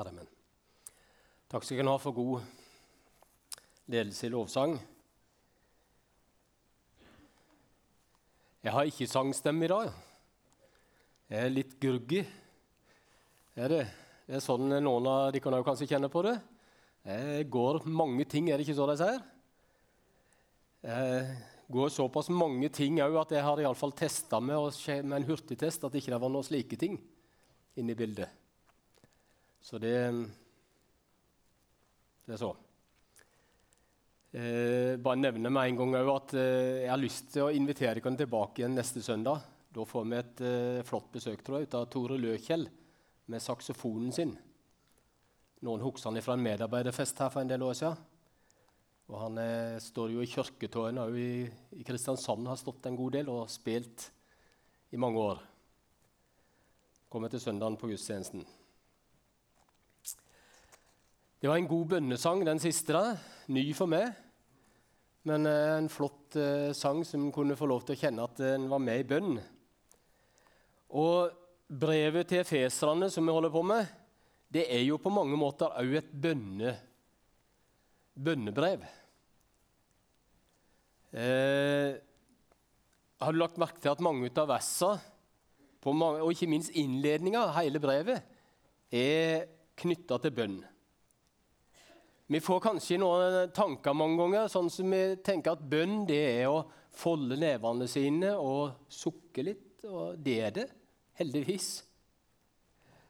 Amen. Takk skal dere ha for god ledelse i lovsang. Jeg har ikke sangstemme i dag. Jeg er litt gurgi. Er det? det er sånn noen av dere kan kanskje kjenne på det. Det går mange ting, er det ikke så de sier? Det går såpass mange ting òg at jeg har iallfall testa med, med en hurtigtest at det ikke var noen slike ting inne i bildet. Så det, det er så. Eh, bare nevne med en gang at eh, jeg har lyst til å invitere dere tilbake igjen neste søndag. Da får vi et eh, flott besøk tror jeg, ut av Tore Løkjell med saksofonen sin. Noen husker han fra en medarbeiderfest her for en del år siden. Og han eh, står jo i kirketårnet òg i, i, Kristiansand, har stått en god del og spilt i mange år. Kommer til søndagen på gudstjenesten. Det var en god bønnesang, den siste. da. Ny for meg. Men eh, en flott eh, sang som kunne få lov til å kjenne at den var med i bønn. Og brevet til efeserne som vi holder på med, det er jo på mange måter òg et bønne, bønnebrev. Eh, har du lagt merke til at mange av versene, og ikke minst innledninga, hele brevet, er knytta til bønn? Vi får kanskje noen tanker mange ganger, sånn som vi tenker at bønn det er å folde nevene sine og sukke litt. Og det er det, heldigvis.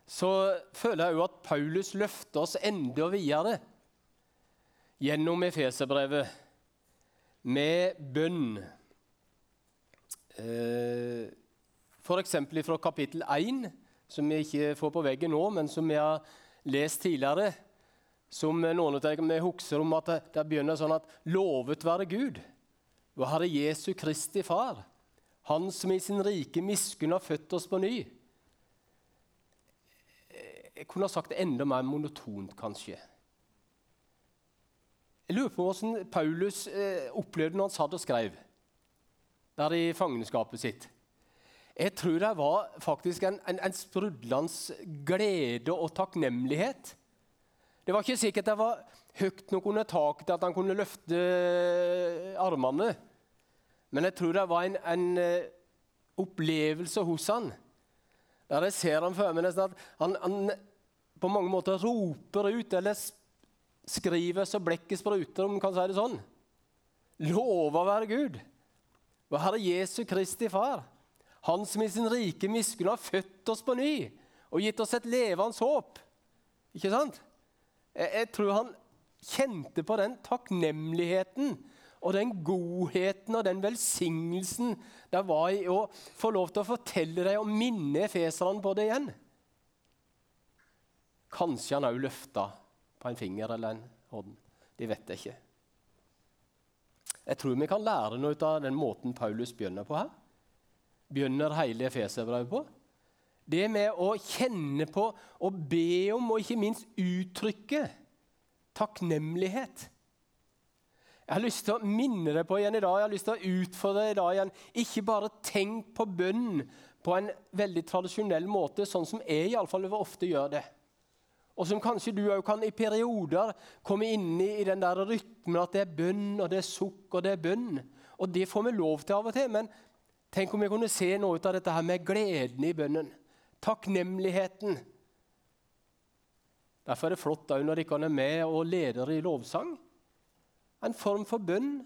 Så føler jeg òg at Paulus løfter oss enda videre gjennom Efeserbrevet med bønn. Eh, F.eks. fra kapittel 1, som vi ikke får på veggen nå, men som vi har lest tidligere som noen av dere husker om at det, det begynner sånn at Lovet være Gud, vår Herre Jesu Kristi Far, Han som i sin rike miskunn har født oss på ny. Jeg kunne ha sagt det enda mer monotont, kanskje. Jeg lurer på hvordan Paulus eh, opplevde når han satt og skrev der i fangenskapet sitt. Jeg tror det var faktisk en, en, en sprudlende glede og takknemlighet det var ikke sikkert det var høyt nok under taket til at han kunne løfte eh, armene. Men jeg tror det var en, en eh, opplevelse hos han. Der jeg ser han for meg nesten at han, han, på mange måter roper ut, eller skriver så blekket spruter, om man kan si det sånn. Lova være Gud, vår Herre Jesu Kristi Far. Han som i sin rike miskunn har født oss på ny og gitt oss et levende håp. Ikke sant? Jeg, jeg tror han kjente på den takknemligheten og den godheten og den velsignelsen det var i å få lov til å fortelle deg og minne efeserne på det igjen. Kanskje han òg løfta på en finger eller en hånd. Det vet jeg ikke. Jeg tror vi kan lære noe av den måten Paulus begynner på her. Begynner hele Efeserbrevet på. Det med å kjenne på og be om, og ikke minst uttrykke takknemlighet. Jeg har lyst til å minne deg på igjen i dag, jeg har lyst til å utfordre deg i dag igjen. Ikke bare tenk på bønn på en veldig tradisjonell måte, sånn som jeg iallfall ofte gjør det. Og som kanskje du òg kan i perioder komme inn i, i den der rytmen at det er bønn, og det er sukk, og det er bønn. Og det får vi lov til av og til, men tenk om vi kunne se noe ut av dette her med gleden i bønnen takknemligheten. Derfor er det flott òg når dere er med og leder i lovsang. En form for bønn,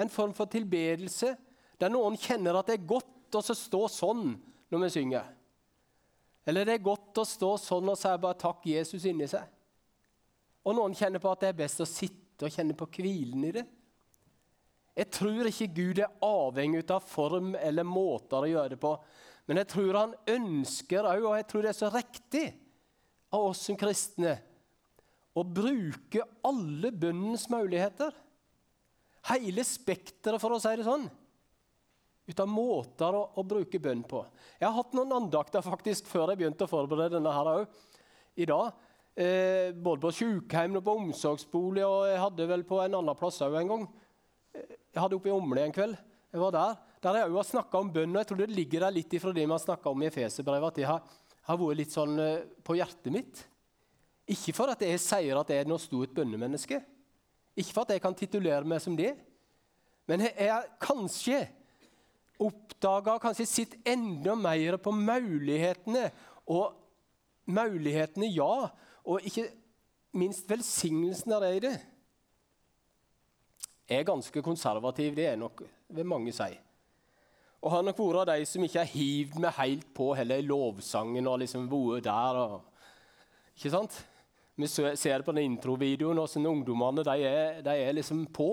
en form for tilbedelse, der noen kjenner at det er godt å stå sånn når vi synger. Eller det er godt å stå sånn og si bare 'takk, Jesus' inni seg. Og noen kjenner på at det er best å sitte og kjenne på hvilen i det. Jeg tror ikke Gud er avhengig av form eller måter å gjøre det på. Men jeg tror han ønsker òg, og jeg tror det er så riktig av oss som kristne, å bruke alle bønnens muligheter. Hele spekteret, for å si det sånn. Ut av måter å, å, bruke bønn på. Jeg har hatt noen andakter faktisk før jeg begynte å forberede denne her òg. I dag. Eh, både på sykehjem og på omsorgsbolig, og jeg hadde vel på en annen plass òg en gang. Eh, jeg hadde oppe i Åmli en kveld. Jeg var der. Der jeg òg har snakka om bønn. og jeg tror Det ligger der litt ifra det vi har snakka om i Efeserbrevet, at det har, har, vært litt sånn eh, på hjertet mitt. Ikke for at jeg sier at jeg er noe stort bønnemenneske. Ikke for at jeg kan titulere meg som det. Men jeg har kanskje oppdaga, kanskje sett enda mer på mulighetene. Og mulighetene, ja. Og ikke minst velsignelsen der er i det. Jeg er ganske konservativ, det er nok vil mange si. Og har nok vært av de som ikke har hivd meg helt på heller i lovsangen og liksom vært der. Og, ikke sant? Vi ser på den introvideoen hvordan ungdommene de er, de er liksom på.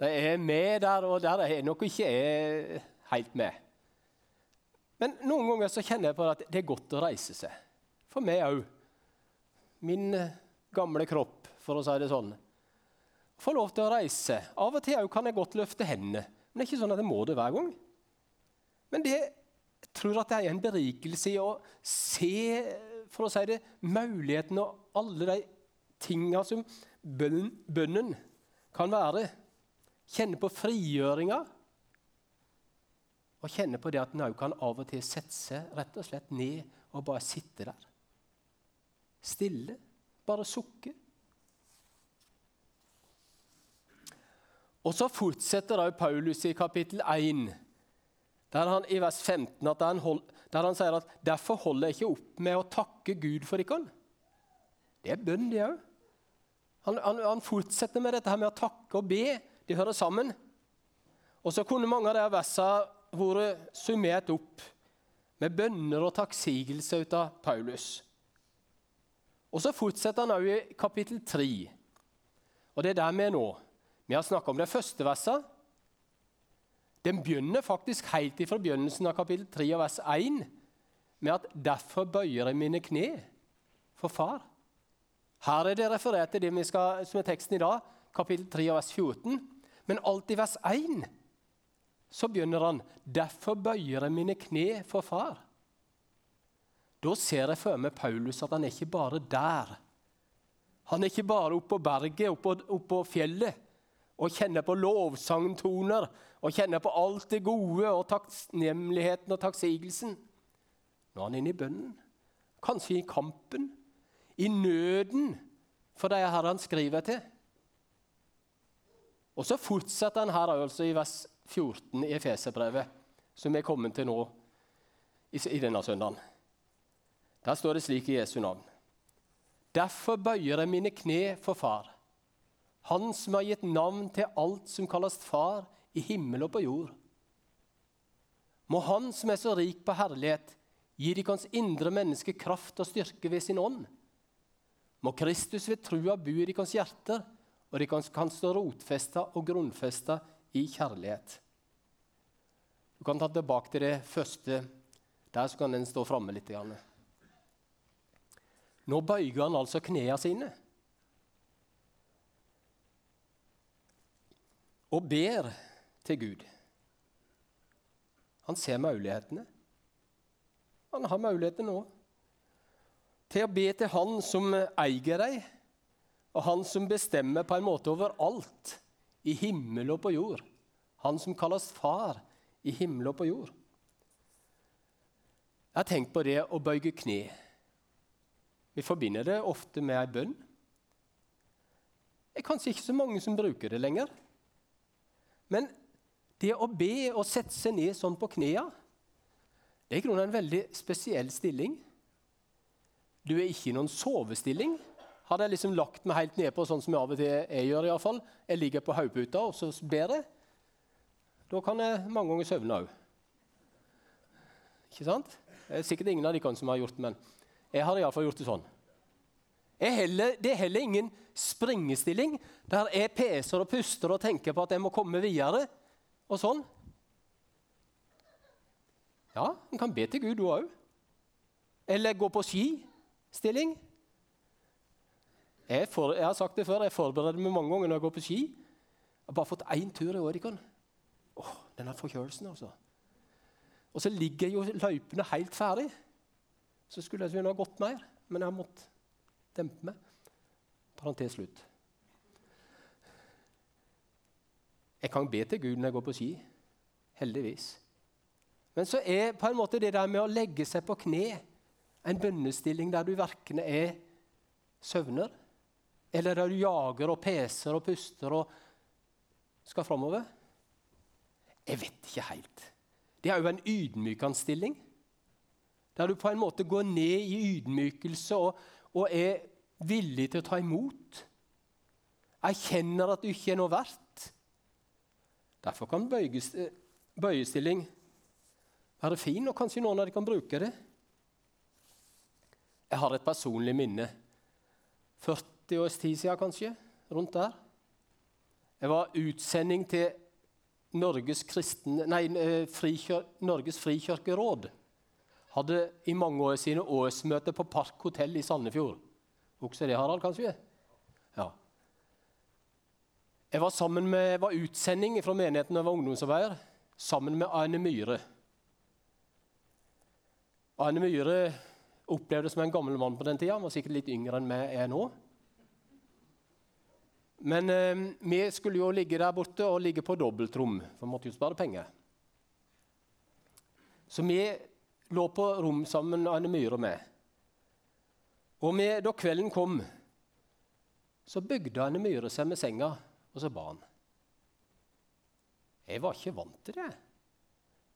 De er med der, og der er nok ikke jeg helt med. Men noen ganger så kjenner jeg på at det er godt å reise seg. For meg òg. Min eh, gamle kropp, for å si det sånn. Få lov til å reise. Av og til kan jeg godt løfte hendene. Men det er ikke sånn at jeg må det hver gang. Men det, jeg tror at det er en berikelse i å se for å si det, mulighetene og alle de tinga som bønnen, bønnen kan være. Kjenne på frigjøringa. Og kjenne på det at en òg kan av og til sette seg rett og slett ned og bare sitte der. Stille. Bare sukke. Og så fortsetter da Paulus i kapittel 1, der han, i vers 15, der han, hold, der han sier at 'derfor holder jeg ikke opp med å takke Gud for dere'. Det er bønn, det òg. Han, han, han, fortsetter med dette her med å takke og be. De hører sammen. Og så kunne mange av de versene vært summert opp med bønner og takksigelse ut av Paulus. Og så fortsetter han òg i kapittel 3. Og det er der vi er nå. Vi har snakka om det første verset. Den begynner faktisk helt fra begynnelsen av kapittel 3 og vers 1 med at 'derfor bøyer jeg mine kne for far'. Her er det referert til det skal, som er teksten i dag, kapittel 3 og vers 14. Men alt i vers 1 så begynner han 'derfor bøyer jeg mine kne for far'. Da ser jeg for meg Paulus at han er ikke bare der. Han er ikke bare oppe på berget, oppå, oppå fjellet og kjenner på lovsangtoner og kjenner på alt det gode og takknemligheten og takksigelsen. Nå er han inne i bønnen, kanskje i kampen, i nøden for de her han skriver til. Og så fortsetter han her altså i vers 14 i Efeserbrevet, som vi er kommet til nå i denne søndagen. Der står det slik i Jesu navn. Derfor bøyer jeg mine kne for Far han som har gitt navn til alt som kalles far i himmel og på jord. Må Han som er så rik på herlighet, gi deres indre menneske kraft og styrke ved sin ånd. Må Kristus ved trua bo i deres hjerter, og de kan stå rotfesta og grunnfesta i kjærlighet. Du kan ta tilbake til det første. Der så kan den stå framme litt. Nå bøyer han altså knærne sine. og ber til Gud. Han ser mulighetene. Han har muligheter nå til å be til Han som eier deg, og Han som bestemmer på en måte over alt i himmel og på jord. Han som kalles Far i himmel og på jord. Jeg har tenkt på det å bøye kne. Vi forbinder det ofte med ei bønn. Det er kanskje ikke så mange som bruker det lenger. Men det å be og sette seg ned sånn på knærne, det er i grunnen en veldig spesiell stilling. Du er ikke i noen sovestilling. Hadde jeg liksom lagt meg helt nedpå, sånn som jeg av og til jeg gjør, i alle fall. jeg ligger på hodeputa og så ber jeg, da kan jeg mange ganger søvne òg. Ikke sant? Det er sikkert ingen av dere som har gjort det, men jeg har iallfall gjort det sånn. Heller, det er heller ingen springestilling der jeg peser og puster og tenker på at jeg må komme videre. Og sånn. Ja, en kan be til Gud, du òg. Eller gå på skistilling. Jeg, for, jeg, har sagt det før, jeg forbereder meg mange ganger når jeg går på ski. Jeg har bare fått én tur i Orikon. Åh, denne forkjølelsen, altså. Og så ligger jo løypene helt ferdig. Så skulle jeg ha gått mer, men jeg har måttet dempe meg. Parentes slutt. Jeg kan be til Gud når jeg går på ski. Heldigvis. Men så er på en måte det der med å legge seg på kne en bønnestilling der du verken er søvner? Eller der du jager og peser og puster og skal framover? Jeg vet ikke helt. Det er jo en ydmykende stilling. Der du på en måte går ned i ydmykelse og, og er villig til å ta imot. Erkjenner at du ikke er noe verdt. Derfor kan bøyestilling være fin, og kanskje noen av dere kan bruke det. Jeg har et personlig minne. 40 års tid siden, kanskje. Rundt der. Jeg var utsending til Norges, kristen, nei, eh, frikjør, Norges frikirkeråd. Hadde i mange år sine årsmøte på Park hotell i Sandefjord. Husker det, Harald? kanskje? Ja. Jeg var, med, var utsending fra menigheten var ungdomsarbeider, sammen med Anne Myhre. Anne Myhre opplevde som en gammel mann på den tida. Han var sikkert litt yngre enn jeg er nå. Men eh, vi skulle jo ligge der borte og ligge på dobbeltrom, for vi måtte jo spare penger. Så vi lå på rom sammen Anne Myhre og meg. Og vi, da kvelden kom, så bygde Anne Myhre seg med senga, og så ba han. Jeg var ikke vant til det.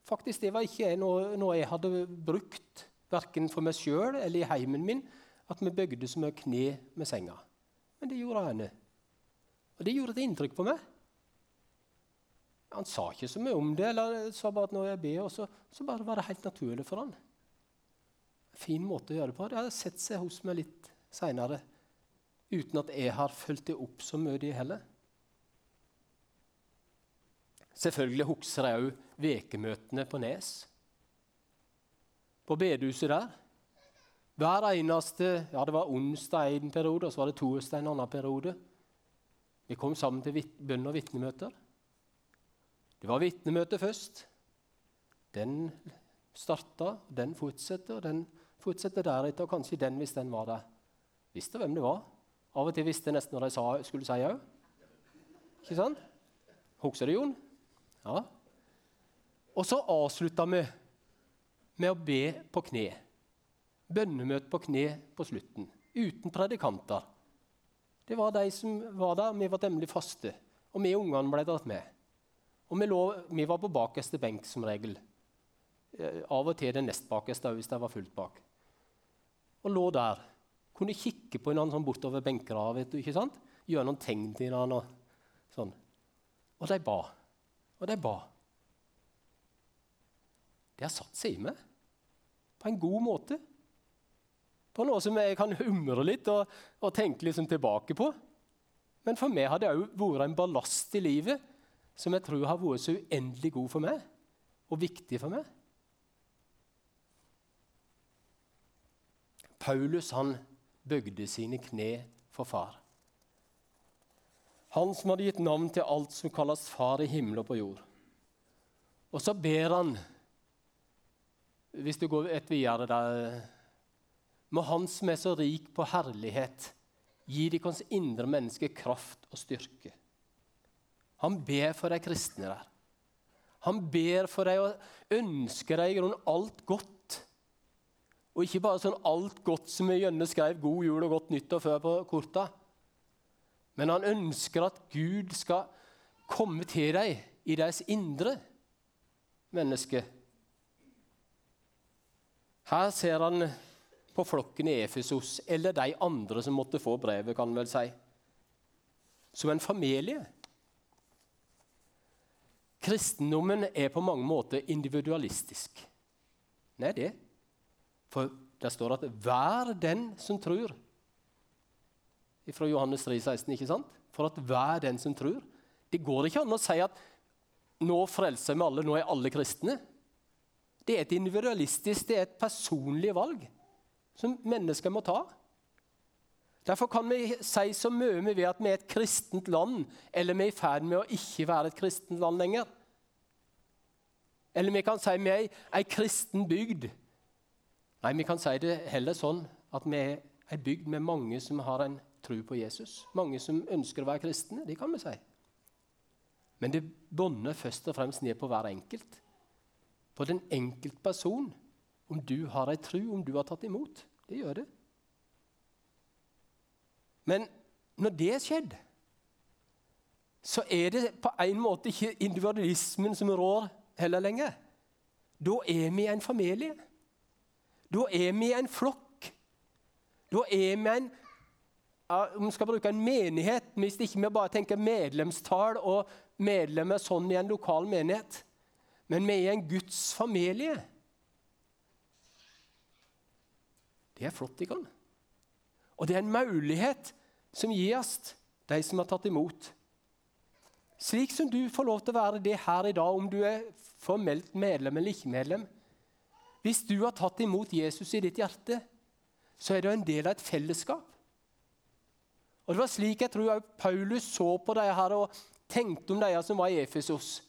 Faktisk, Det var ikke noe, noe jeg hadde brukt, verken for meg sjøl eller i heimen min, at vi bygde så mye kne med senga. Men det gjorde henne. Og Det gjorde et inntrykk på meg. Han sa ikke så mye om det, eller sa bare at når jeg ber, og så, så bare var det helt naturlig for han. Fin måte å gjøre det på. Det har sett seg hos meg litt seinere, uten at jeg har fulgt det opp så mye, de heller. Selvfølgelig husker jeg òg vekemøtene på Nes. På bedehuset der. Hver eneste Ja, det var onsdag en periode, og så var det torsdag en annen periode. Vi kom sammen til bønn- og vitnemøter. Det var vitnemøte først. Den starta, den fortsetter, og den fortsetter deretter. Og kanskje den, hvis den var der. Visste hvem det var. Av og til visste jeg nesten hva de sa, skulle si òg. Ikke sant? Husker du, Jon? Ja. Og så avslutta vi med å be på kne. Bønnemøte på kne på slutten. Uten predikanter. Det var de som var der. Vi var temmelig faste. Og vi ungene ble dratt med. Og vi, lå, vi var på bakerste benk som regel. Eh, av og til den nest bakerste hvis det var fullt bak. Og lå der. Kunne kikke på hverandre sånn bortover benker. Gjøre noen tegn til hverandre. Sånn. og de ba. Og de ba. Det har satt seg i meg på en god måte på noe som jeg kan humre litt og, og tenke liksom tilbake på. Men for meg har det òg vært en ballast i livet som jeg tror har vært så uendelig god for meg og viktig for meg. Paulus han bøgde sine kne for far. Han som hadde gitt navn til alt som kalles far i himmel og på jord. Og så ber han, hvis du går et videre der må Han som er så rik på herlighet, gi deres indre menneske kraft og styrke. Han ber for de kristne der. Han ber for deg og ønsker deg i grunnen alt godt. Og ikke bare sånn alt godt som vi gjerne skrev 'God jul og godt nyttår' før på korta. Men han ønsker at Gud skal komme til deg i deres indre menneske. Her ser han på flokken i Efesos, eller de andre som måtte få brevet, kan han vel si. Som en familie. Kristendommen er på mange måter individualistisk. Nei, det. For det står at 'hver den som tror'. Fra Johannes 3, 16, ikke sant? For at hver den som tror. Det går ikke an å si at 'nå frelser vi alle, nå er alle kristne'. Det er et individualistisk, det er et personlig valg som mennesker må ta. Derfor kan vi si så mye vi vil at vi er et kristent land, eller vi er i ferd med å ikke være et kristent land lenger. Eller vi kan si vi er ei kristen bygd. Nei, vi kan si det heller sånn at vi er ei bygd med mange som har en tro på Jesus. Mange som ønsker å være kristne. Det kan vi si. Men det bånder først og fremst ned på hver enkelt. På den enkelte person. Om du har ei tro, om du har tatt imot. Det gjør det. Men når det er skjedd, så er det på en måte ikke individualismen som rår heller lenger. Da er vi en familie. Da er vi en flokk. Da er vi en om vi skal bruke en menighet, hvis ikke vi bare tenker medlemstall og medlemmer sånn i en lokal menighet. Men vi er en Guds familie. Det er flott, ikke? Og det er en mulighet som gis de som har tatt imot. Slik som du får lov til å være det her i dag, om du er formelt medlem eller ikke medlem. Hvis du har tatt imot Jesus i ditt hjerte, så er du en del av et fellesskap. Og Det var slik jeg tror Paulus så på de her og tenkte om de som var i Efesos.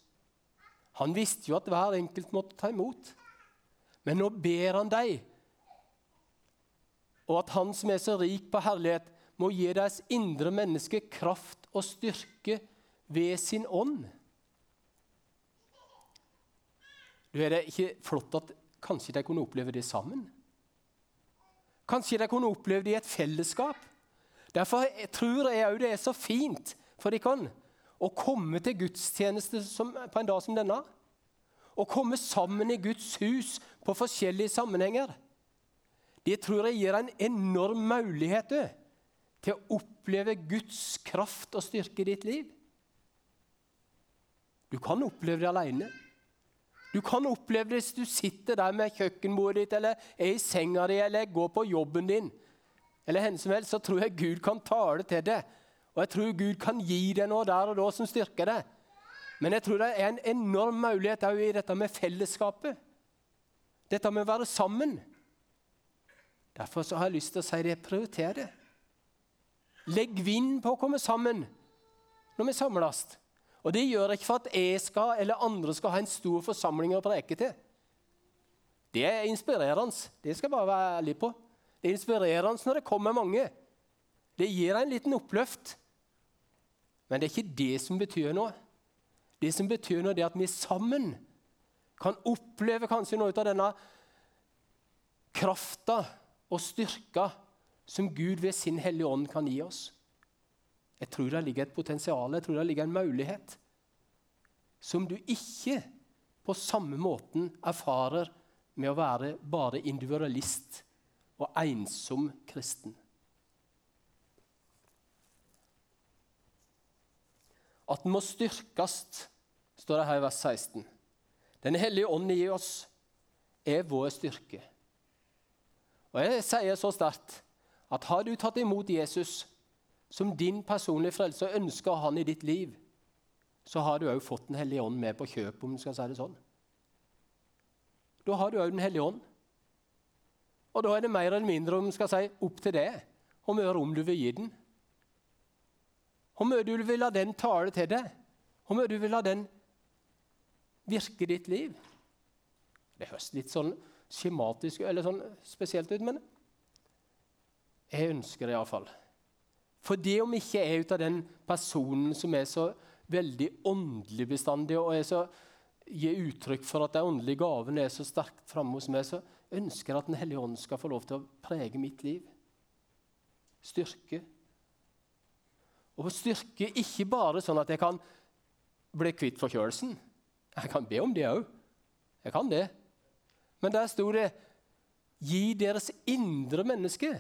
Han visste jo at hver enkelt måtte ta imot. Men nå ber han dem, og at Han som er så rik på herlighet, må gi deres indre menneske kraft og styrke ved sin ånd. Du, Er det ikke flott at kanskje de kunne oppleve det sammen? Kanskje de kunne oppleve det i et fellesskap? Derfor tror jeg òg det er så fint for dere å komme til gudstjeneste som, på en dag som denne. Å komme sammen i Guds hus på forskjellige sammenhenger. Det tror jeg gir en enorm mulighet til å oppleve Guds kraft og styrke i ditt liv. Du kan oppleve det alene. Du kan oppleve det hvis du sitter der med kjøkkenbordet ditt, eller er i senga di, eller går på jobben din. Eller henne som helst, så tror jeg Gud kan tale til deg. Og jeg tror Gud kan gi deg noe der og da som styrker deg. Men jeg tror det er en enorm mulighet i dette med fellesskapet. Dette med å være sammen. Derfor har jeg lyst til å si det. Prioriter det. Legg vind på å komme sammen når vi samles. Og det gjør jeg ikke for at jeg skal eller andre skal ha en stor forsamling å preke til. Det er inspirerende. Det skal jeg bare være ærlig på. Det er inspirerende når det kommer mange. Det gir en liten oppløft. Men det er ikke det som betyr noe. Det som betyr noe, er at vi sammen kan oppleve kanskje noe av denne krafta og styrka som Gud ved sin Hellige Ånd kan gi oss. Jeg tror det ligger et potensial, jeg tror det ligger en mulighet som du ikke på samme måten erfarer med å være bare individualist og ensom kristen. At den må styrkes, står det her i vers 16. Den hellige ånd i oss er vår styrke. Og Jeg sier så sterkt at har du tatt imot Jesus som din personlige frelse og ønsker han i ditt liv, så har du òg fått Den hellige ånd med på kjøpet, om du skal si det sånn. Da har du òg Den hellige ånd. Og da er det mer eller mindre om skal si, opp til deg hvor mye rom du vil gi den. Hvor mye du vil la den tale til deg. Hvor mye du vil la den virke ditt liv. Det høres litt sånn skjematisk eller sånn spesielt ut, men jeg ønsker det iallfall. For det om ikke jeg er ut av den personen som er så veldig åndelig bestandig, og er så, gir uttrykk for at de åndelige gavene er så sterkt framme hos meg, så ønsker at Den hellige ånd skal få lov til å prege mitt liv. Styrke. Og styrke ikke bare sånn at jeg kan bli kvitt forkjølelsen. Jeg kan be om det òg. Jeg kan det. Men der sto det 'Gi deres indre menneske'.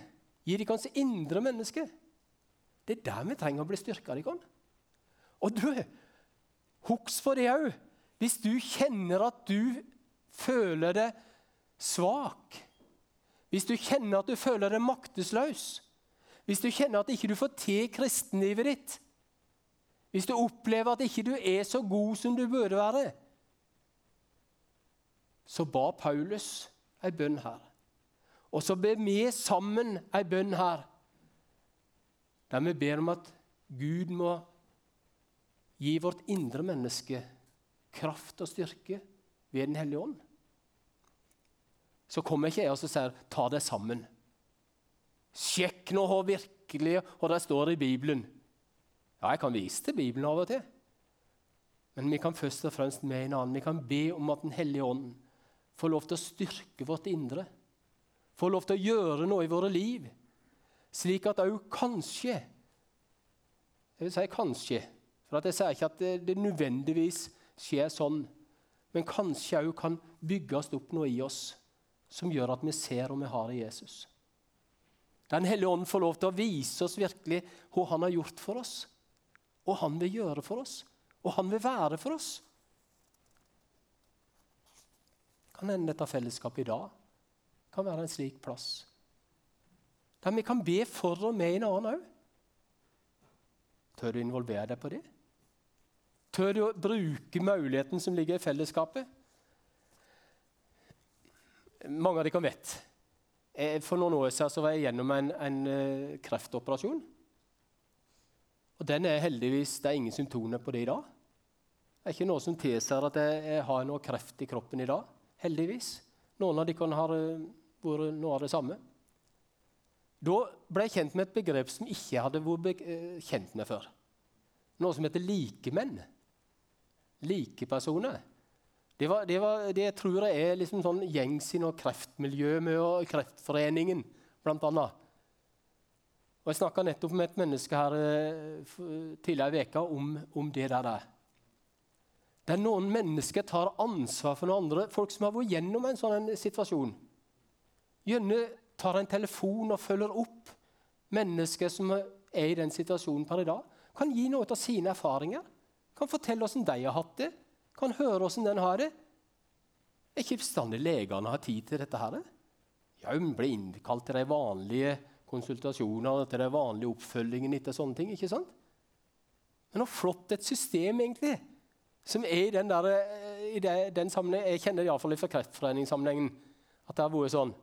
Gi deres indre menneske. Det er der vi trenger å bli styrka. Og du, husk for det òg. Hvis du kjenner at du føler deg svak, hvis du kjenner at du føler deg maktesløs, hvis du kjenner at ikke du får til kristenlivet ditt, hvis du opplever at ikke du er så god som du burde være, så ba Paulus ei bønn her. Og så ber vi sammen ei bønn her, der vi ber om at Gud må gi vårt indre menneske kraft og styrke ved Den hellige ånd. Så kommer ikke jeg og sier 'ta det sammen'. Sjekk nå hvor virkelig hva det står i Bibelen. Ja, jeg kan vise til Bibelen av og til. Men vi kan først og fremst med en annen. Vi kan be om at Den hellige ånd får lov til å styrke vårt indre. Får lov til å gjøre noe i våre liv. Slik at òg kanskje Jeg vil si kanskje, for jeg sier ikke at det, det nødvendigvis skjer sånn. Men kanskje òg kan bygges opp noe i oss som gjør at vi ser om vi har i Jesus. Den hellige ånd får lov til å vise oss virkelig hva han har gjort for oss. Og han vil gjøre for oss, og han vil være for oss. Kan hende dette fellesskapet i dag kan være en slik plass. Der vi kan be for og med en annen òg. Tør du involvere deg på det? Tør du å bruke muligheten som ligger i fellesskapet? Mange av dere vet eh, For noen år siden var jeg gjennom en, en eh, kreftoperasjon. Og den er heldigvis, Det er ingen symptomer på det i dag. Det er ikke noe som tilsier at jeg, jeg har noe kreft i kroppen i dag. Heldigvis. Noen av dere har eh, vært noe av det samme. Da ble jeg kjent med et begrep som ikke hadde vært kjent med før. Noe som heter likemenn. Likepersoner. Det, var, det, var, det tror jeg er liksom sånn gjengs i noe kreftmiljø med og Kreftforeningen. Og Jeg snakka nettopp med et menneske her eh, tidligere i veka om, om det der. Der noen mennesker tar ansvar for noen andre, folk som har vært gjennom en sånn situasjon. Gjerne tar en telefon og følger opp mennesker som er i den situasjonen per i dag. Kan gi noe av sine erfaringer. Kan fortelle hvordan de har hatt det kan høre hvordan den har det. Er ikke bestandig legene har tid til dette. her? Ja, Hun blir innkalt til de vanlige konsultasjonene til den vanlige oppfølgingen etter sånne ting. ikke sant? Men hvor flott et system, egentlig, som er i den, der, i den sammenhengen, Jeg kjenner det iallfall fra Kreftforeningssammenhengen at det har vært sånn.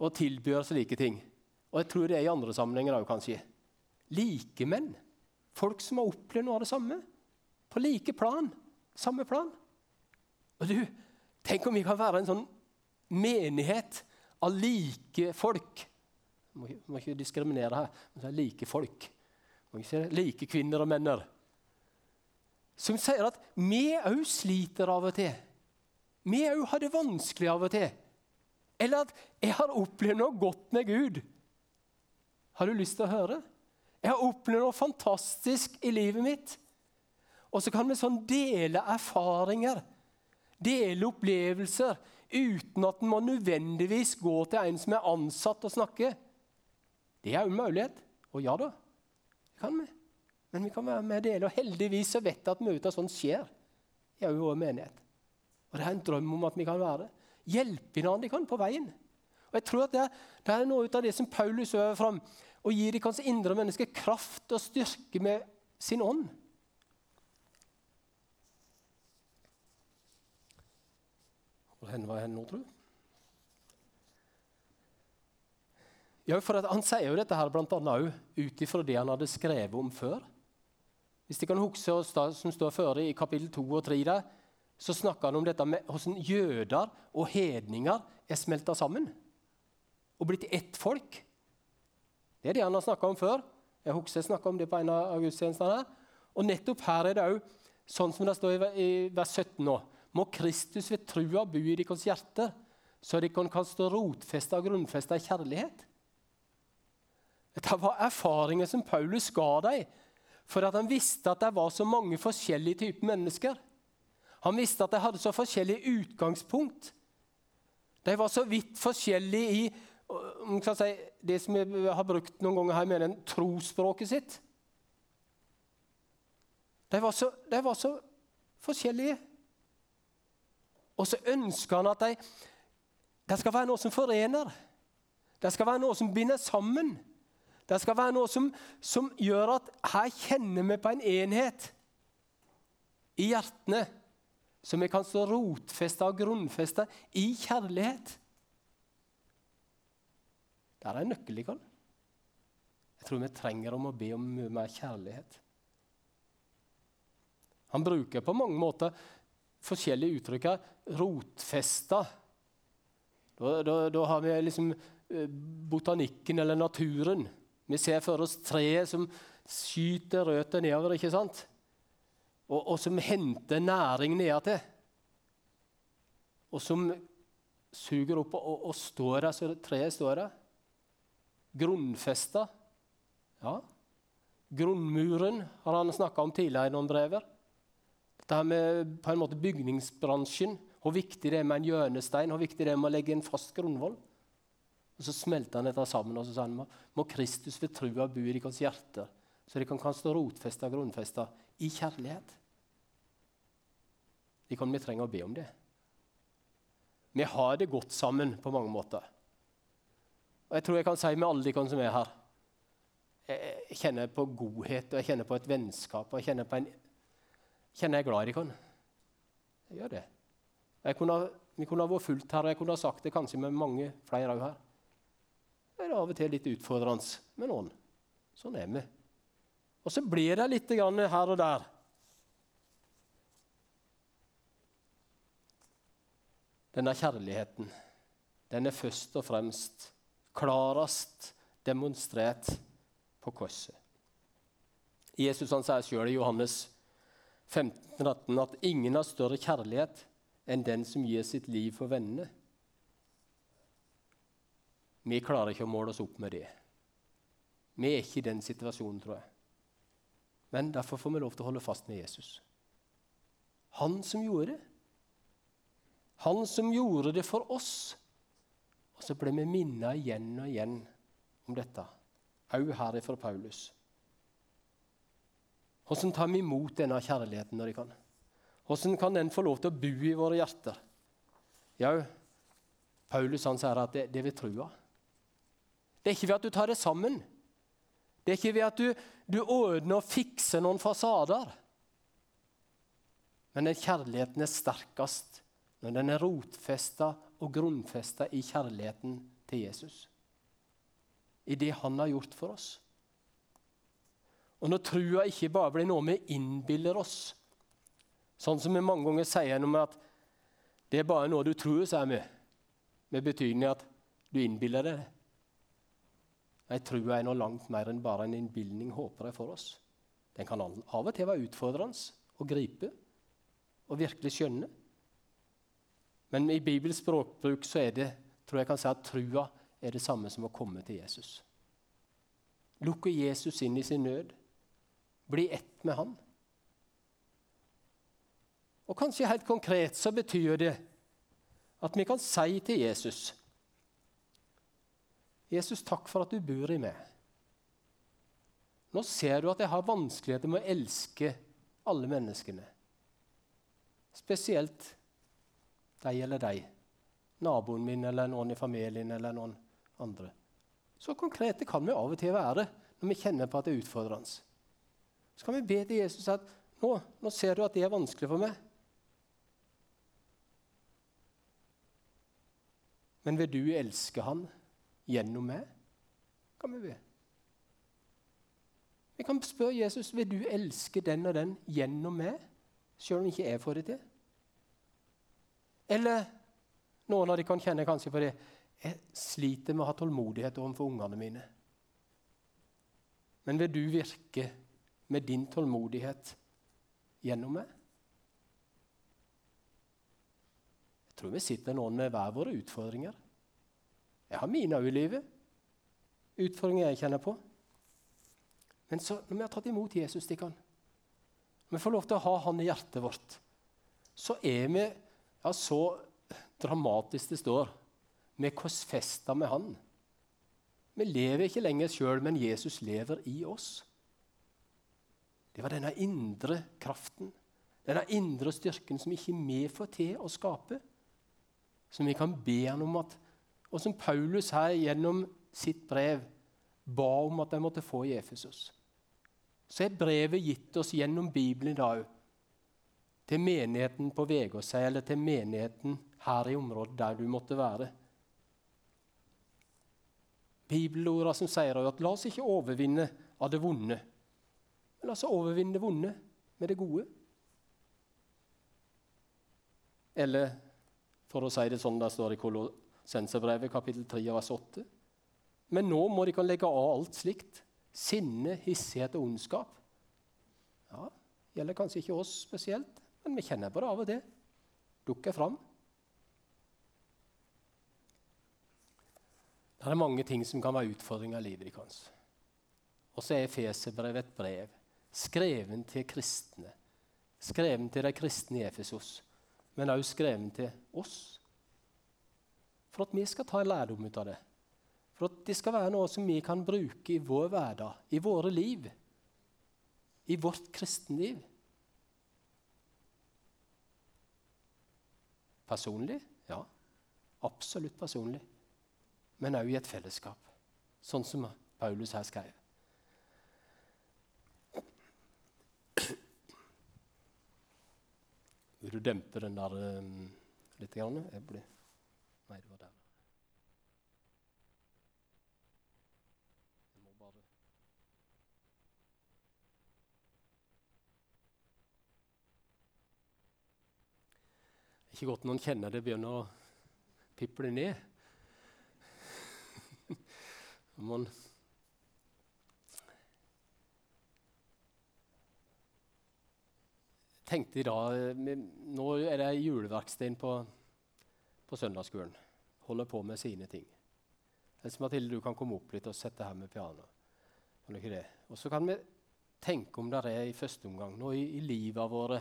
Og tilbyr slike ting. Og jeg tror det er i andre sammenhenger òg, kanskje. Likemenn. Folk som har opplevd noe av det samme. På like plan. Samme plan. Og du, Tenk om vi kan være en sånn menighet av like folk. Må, må ikke diskriminere her, men like folk. Må ikke like kvinner og menner. Som sier at vi òg sliter av og til. Vi òg har det vanskelig av og til. Eller at 'jeg har opplevd noe godt med Gud'. Har du lyst til å høre? Jeg har opplevd noe fantastisk i livet mitt. Og så kan vi sånn dele erfaringer, dele opplevelser, uten at en må nødvendigvis gå til en som er ansatt, og snakke. Det er en mulighet. Og ja da, det kan vi. Men vi kan være med og dele. Og heldigvis så vet jeg at mye av sånt skjer i vår menighet. Og det er en drøm om at vi kan være det. Hjelpe hverandre kan på veien. Og jeg tror at det det er noe av det som Paulus øver fram. Å gi kanskje indre mennesker kraft og styrke med sin ånd. Hvor var hen nå, tro? Ja, for Han sier jo dette her annet ut ifra det han hadde skrevet om før. Hvis de kan huske som står før i kapittel 2 og 3, der, så snakker han om dette med hvordan jøder og hedninger er smelta sammen og blitt ett folk. Det er det han har snakka om før. Jeg husker jeg snakka om det på en av gudstjenestene. Og nettopp her er det òg sånn som det står i vers 17 nå må Kristus ved trua bo i deres hjerter, så de kan stå rotfesta og grunnfesta i kjærlighet. Dette var erfaringer som Paulus ga dem, for at han visste at det var så mange forskjellige typer mennesker. Han visste at de hadde så forskjellig utgangspunkt. De var så vidt forskjellige i si, det som vi har brukt noen ganger her, mener trosspråket sitt. De var så, de var så forskjellige. Og så ønsker han at de, det skal være noe som forener. Det skal være noe som binder sammen. Det skal være noe som, som gjør at her kjenner vi på en enhet i hjertene som vi kan stå rotfesta og grunnfesta i kjærlighet. Der er nøkkelen. nøkkel. Ikke? Jeg tror vi trenger om å be om mer kjærlighet. Han bruker på mange måter forskjellige uttrykk her. Rotfesta. Da, da, da, har vi liksom eh, botanikken eller naturen. Vi ser for oss treet som skyter røtter nedover, ikke sant? Og, og som henter næring nedatil. Og som suger opp og, og står der så treet står der. Grunnfesta. Ja. Grunnmuren har han snakka om tidligere i noen brever. Dette her med på en måte bygningsbransjen, hvor viktig det er med en hjørnestein, hvor viktig det er med å legge en fast grunnvoll. Og Så smelter han dette sammen og så sa han, må Kristus ved trua bo i deres hjerter, så de kan stå rotfesta og grunnfesta i kjærlighet. De kan vi trenge å be om det. Vi har det godt sammen på mange måter. Og Jeg tror jeg kan si med alle de som er her Jeg kjenner på godhet og jeg kjenner på et vennskap. og jeg kjenner på en kjenner jeg glad i dere. Jeg gjør det. Jeg kunne, vi kunne ha vært fullt her, og jeg kunne ha sagt det kanskje med mange flere òg her. Det er av og til litt utfordrende med noen. Sånn er vi. Og så blir det litt her og der. Denne kjærligheten den er først og fremst klarest demonstrert på korset. Jesus han sier sjøl i Johannes 15, 18, at ingen har større kjærlighet enn den som gir sitt liv for vennene. Vi klarer ikke å måle oss opp med det. Vi er ikke i den situasjonen, tror jeg. Men derfor får vi lov til å holde fast med Jesus. Han som gjorde det. Han som gjorde det for oss. Og så ble vi minnet igjen og igjen om dette, òg her fra Paulus. Hvordan tar vi imot denne kjærligheten når de kan? Hvordan kan den få lov til å bo i våre hjerter? Ja, Paulus han sier at det, det er ved trua. Det er ikke ved at du tar det sammen. Det er ikke ved at du, du ordner og fikser noen fasader. Men den kjærligheten er sterkest når den er rotfesta og grunnfesta i kjærligheten til Jesus. I det han har gjort for oss. Og når trua ikke bare blir noe vi innbiller oss, sånn som vi mange ganger sier noe med at det er bare noe du tror, sier vi, med betydning at du innbiller deg det. Nei, trua er noe langt mer enn bare en innbilning, håper jeg, for oss. Den kan av og til være utfordrende å gripe og virkelig skjønne. Men i Bibels språkbruk så er det, tror jeg kan si at trua er det samme som å komme til Jesus. Lukke Jesus inn i sin nød bli ett med Han. Og kanskje helt konkret så betyr det at vi kan si til Jesus Jesus, takk for at du bor i meg. Nå ser du at jeg har vanskeligheter med å elske alle menneskene. Spesielt deg eller deg. Naboen min eller noen i familien eller noen andre. Så konkrete kan vi av og til være når vi kjenner på at det er utfordrende. Så kan vi be til Jesus at nå, nå ser du at det er vanskelig for meg. Men vil du elske han gjennom meg? Kan vi be. Vi kan spørre Jesus vil du elske den og den gjennom meg, selv om ikke jeg får det til. Eller noen av de kan kjenne kanskje på det jeg sliter med å ha tålmodighet overfor ungene mine. Men vil du virke med din tålmodighet gjennom meg? Jeg tror vi sitter noen med hver våre utfordringer. Jeg har mine òg i livet. Utfordringer jeg kjenner på. Men så, når vi har tatt imot Jesus, de kan, når vi får lov til å ha Han i hjertet vårt, så er vi ja, så dramatisk det står. Vi er korsfesta med Han. Vi lever ikke lenger sjøl, men Jesus lever i oss. Det var denne indre kraften, denne indre styrken som ikke vi får til å skape. Som vi kan be han om at Og som Paulus her gjennom sitt brev ba om at de måtte få i Efesus. Så er brevet gitt oss gjennom Bibelen i dag til menigheten på Vegårshei eller til menigheten her i området der du måtte være. Bibelorda som sier at la oss ikke overvinne av det vonde, la oss overvinne det vonde med det gode. Eller for å si det sånn det står i Kolossenserbrevet kapittel 3 vers 8. Men nå må de kan legge av alt slikt. Sinne, hissighet og ondskap. Ja, gjelder kanskje ikke oss spesielt, men vi kjenner på det av og til. Dukker fram. Det er mange ting som kan være utfordringer i livet deres. Og så er Feserbrevet et brev skreven til kristne. Skreven til de kristne i Efesos, men også skreven til oss. For at vi skal ta en lærdom ut av det. For at det skal være noe som vi kan bruke i vår hverdag, i våre liv. I vårt kristenliv. Personlig? Ja. Absolutt personlig. Men òg i et fellesskap, sånn som Paulus her skrev. Vil du dempe den der um, litt? Grann? Jeg blir Nei, det var der. Ikke godt noen kjenner det begynner å piple ned. Man tenkte i dag Nå er det juleverksted på, på søndagsskolen. Holder på med sine ting. Else Mathilde, du kan komme opp litt og sette her med piano. Og så kan vi tenke om det er i første omgang noe i, i livet våre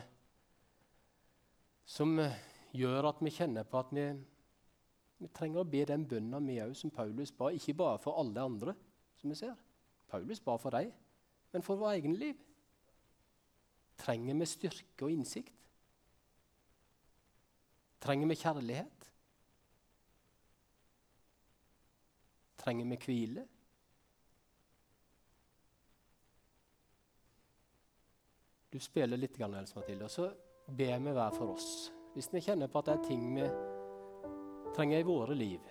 som eh, gjør at vi kjenner på at vi, vi trenger å be den bønna vi òg, som Paulus ba. Ikke bare for alle andre, som vi ser. Paulus ba for dem, men for vår egen liv. Trenger vi styrke og innsikt? Trenger vi kjærlighet? Trenger vi hvile? Du spiller litt, Else Mathilde, og så ber vi hver for oss. Hvis vi kjenner på at det er ting vi trenger i våre liv